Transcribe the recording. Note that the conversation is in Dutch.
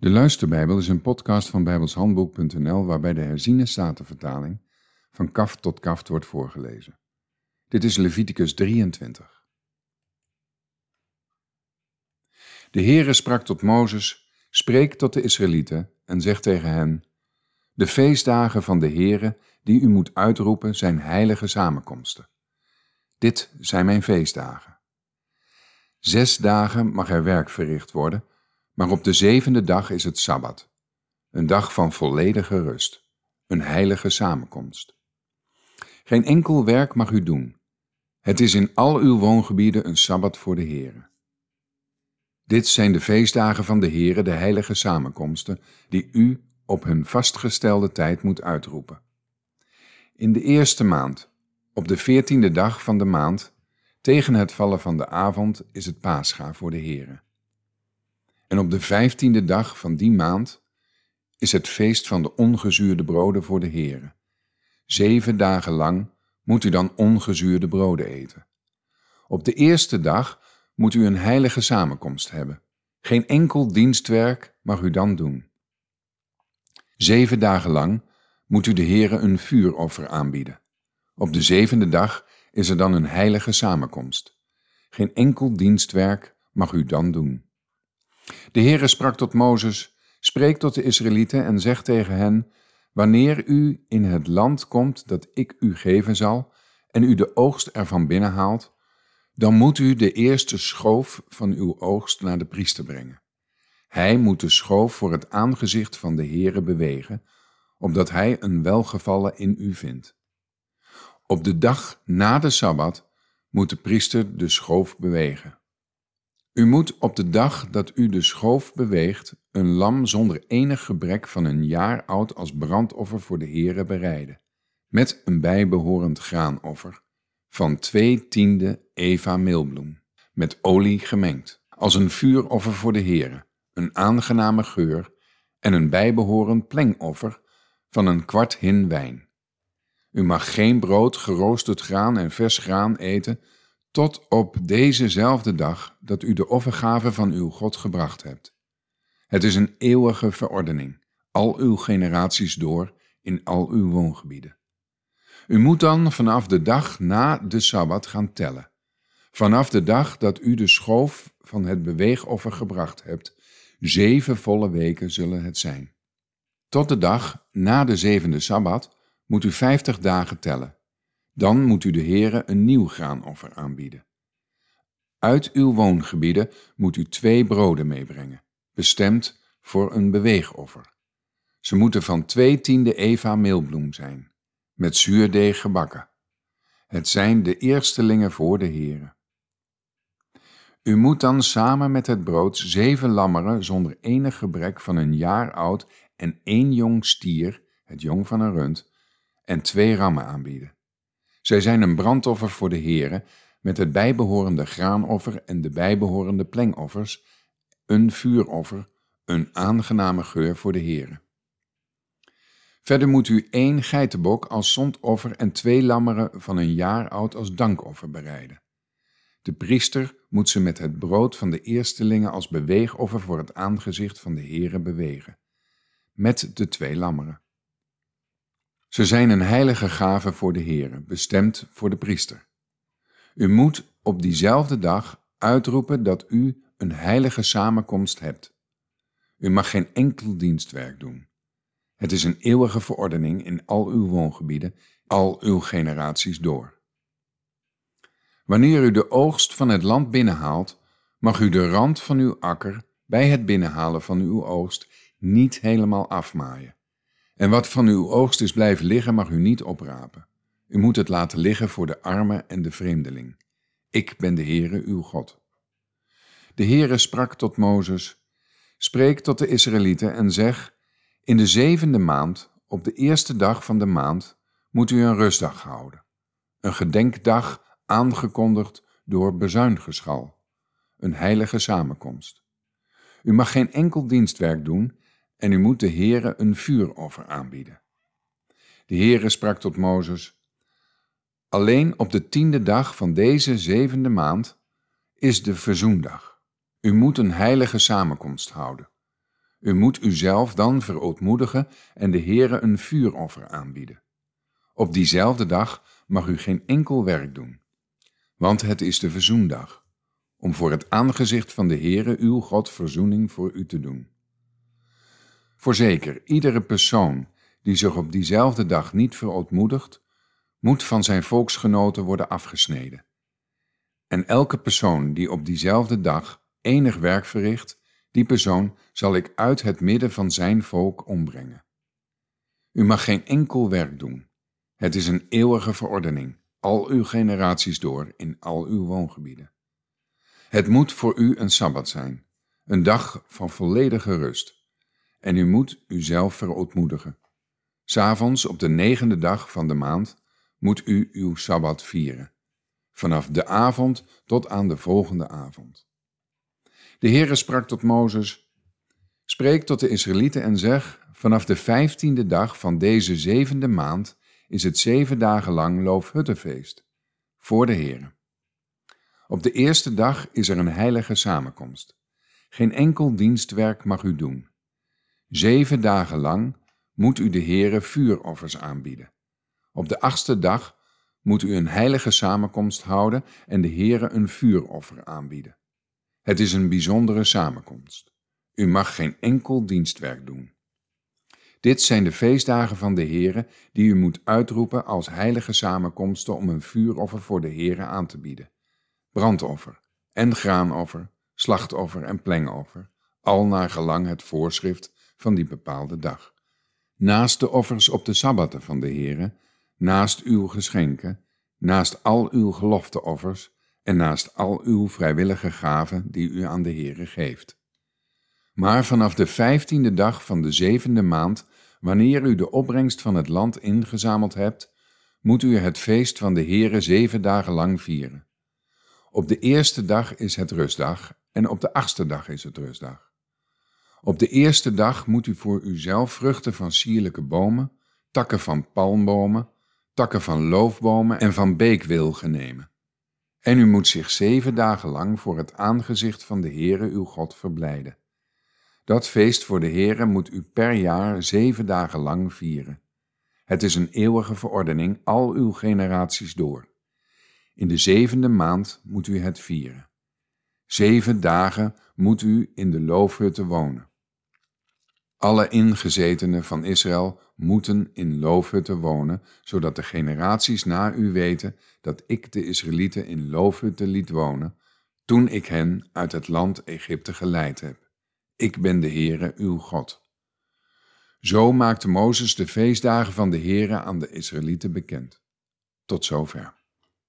De Luisterbijbel is een podcast van bijbelshandboek.nl waarbij de herziene statenvertaling van kaft tot kaft wordt voorgelezen. Dit is Leviticus 23. De Heere sprak tot Mozes, spreek tot de Israëlieten en zeg tegen hen, de feestdagen van de Heere die u moet uitroepen zijn heilige samenkomsten. Dit zijn mijn feestdagen. Zes dagen mag er werk verricht worden, maar op de zevende dag is het Sabbat, een dag van volledige rust, een heilige samenkomst. Geen enkel werk mag u doen. Het is in al uw woongebieden een Sabbat voor de Heere. Dit zijn de feestdagen van de Heere, de heilige samenkomsten, die u op hun vastgestelde tijd moet uitroepen. In de eerste maand, op de veertiende dag van de maand, tegen het vallen van de avond, is het Pascha voor de Heere. En op de vijftiende dag van die maand is het feest van de ongezuurde broden voor de Heere. Zeven dagen lang moet u dan ongezuurde broden eten. Op de eerste dag moet u een heilige samenkomst hebben. Geen enkel dienstwerk mag u dan doen. Zeven dagen lang moet u de Heere een vuuroffer aanbieden. Op de zevende dag is er dan een heilige samenkomst. Geen enkel dienstwerk mag u dan doen. De Heere sprak tot Mozes, spreek tot de Israëlieten en zeg tegen hen, wanneer u in het land komt dat ik u geven zal, en u de oogst ervan binnenhaalt, dan moet u de eerste schoof van uw oogst naar de priester brengen. Hij moet de schoof voor het aangezicht van de Heere bewegen, opdat hij een welgevallen in u vindt. Op de dag na de Sabbat moet de priester de schoof bewegen. U moet op de dag dat u de schoof beweegt, een lam zonder enig gebrek van een jaar oud als brandoffer voor de Heere bereiden, met een bijbehorend graanoffer van twee tiende eva meelbloem, met olie gemengd, als een vuuroffer voor de Heere, een aangename geur en een bijbehorend plengoffer van een kwart hin wijn. U mag geen brood, geroosterd graan en vers graan eten tot op dezezelfde dag dat u de offergave van uw God gebracht hebt. Het is een eeuwige verordening, al uw generaties door, in al uw woongebieden. U moet dan vanaf de dag na de Sabbat gaan tellen. Vanaf de dag dat u de schoof van het beweegoffer gebracht hebt, zeven volle weken zullen het zijn. Tot de dag na de zevende Sabbat moet u vijftig dagen tellen dan moet u de Heere een nieuw graanoffer aanbieden. Uit uw woongebieden moet u twee broden meebrengen, bestemd voor een beweegoffer. Ze moeten van twee tiende eva meelbloem zijn, met zuurdeeg gebakken. Het zijn de eerstelingen voor de Heere. U moet dan samen met het brood zeven lammeren zonder enig gebrek van een jaar oud en één jong stier, het jong van een rund, en twee rammen aanbieden. Zij zijn een brandoffer voor de Heere, met het bijbehorende graanoffer en de bijbehorende plengoffers, een vuuroffer, een aangename geur voor de Heere. Verder moet u één geitenbok als zondoffer en twee lammeren van een jaar oud als dankoffer bereiden. De priester moet ze met het brood van de eerstelingen als beweegoffer voor het aangezicht van de Heere bewegen, met de twee lammeren. Ze zijn een heilige gave voor de Heere, bestemd voor de priester. U moet op diezelfde dag uitroepen dat u een heilige samenkomst hebt. U mag geen enkel dienstwerk doen. Het is een eeuwige verordening in al uw woongebieden, al uw generaties door. Wanneer u de oogst van het land binnenhaalt, mag u de rand van uw akker bij het binnenhalen van uw oogst niet helemaal afmaaien. En wat van uw oogst is blijven liggen, mag u niet oprapen. U moet het laten liggen voor de arme en de vreemdeling. Ik ben de Heere uw God. De Heere sprak tot Mozes, spreek tot de Israëlieten en zeg, in de zevende maand, op de eerste dag van de maand, moet u een rustdag houden. Een gedenkdag aangekondigd door bezuingeschal. Een heilige samenkomst. U mag geen enkel dienstwerk doen en u moet de Heere een vuuroffer aanbieden. De Heere sprak tot Mozes, Alleen op de tiende dag van deze zevende maand is de verzoendag. U moet een heilige samenkomst houden. U moet uzelf dan verootmoedigen en de Heere een vuuroffer aanbieden. Op diezelfde dag mag u geen enkel werk doen, want het is de verzoendag, om voor het aangezicht van de Heere uw God verzoening voor u te doen. Voorzeker, iedere persoon die zich op diezelfde dag niet verootmoedigt, moet van zijn volksgenoten worden afgesneden. En elke persoon die op diezelfde dag enig werk verricht, die persoon zal ik uit het midden van zijn volk ombrengen. U mag geen enkel werk doen. Het is een eeuwige verordening, al uw generaties door, in al uw woongebieden. Het moet voor u een sabbat zijn, een dag van volledige rust. En u moet uzelf verootmoedigen. S'avonds op de negende dag van de maand moet u uw sabbat vieren, vanaf de avond tot aan de volgende avond. De Heere sprak tot Mozes, Spreek tot de Israëlieten en zeg, vanaf de vijftiende dag van deze zevende maand is het zeven dagen lang loofhuttenfeest, voor de Heere. Op de eerste dag is er een heilige samenkomst. Geen enkel dienstwerk mag u doen. Zeven dagen lang moet u de Heere vuuroffers aanbieden. Op de achtste dag moet u een heilige samenkomst houden en de Heere een vuuroffer aanbieden. Het is een bijzondere samenkomst. U mag geen enkel dienstwerk doen. Dit zijn de feestdagen van de Heere die u moet uitroepen als heilige samenkomsten om een vuuroffer voor de Heere aan te bieden. Brandoffer en graanoffer, slachtoffer en plengoffer, al naar gelang het voorschrift van die bepaalde dag. Naast de offers op de sabbatten van de Heere, naast uw geschenken, naast al uw gelofteoffers en naast al uw vrijwillige gaven die u aan de Heere geeft. Maar vanaf de vijftiende dag van de zevende maand, wanneer u de opbrengst van het land ingezameld hebt, moet u het feest van de Heere zeven dagen lang vieren. Op de eerste dag is het rustdag en op de achtste dag is het rustdag. Op de eerste dag moet u voor uzelf vruchten van sierlijke bomen, takken van palmbomen, takken van loofbomen en van beekwilgen nemen. En u moet zich zeven dagen lang voor het aangezicht van de Heere uw God verblijden. Dat feest voor de Heere moet u per jaar zeven dagen lang vieren. Het is een eeuwige verordening al uw generaties door. In de zevende maand moet u het vieren. Zeven dagen moet u in de loofhutten wonen. Alle ingezetenen van Israël moeten in loofhutten wonen, zodat de generaties na u weten dat ik de Israëlieten in loofhutten liet wonen, toen ik hen uit het land Egypte geleid heb. Ik ben de Heere uw God. Zo maakte Mozes de feestdagen van de Heere aan de Israëlieten bekend. Tot zover.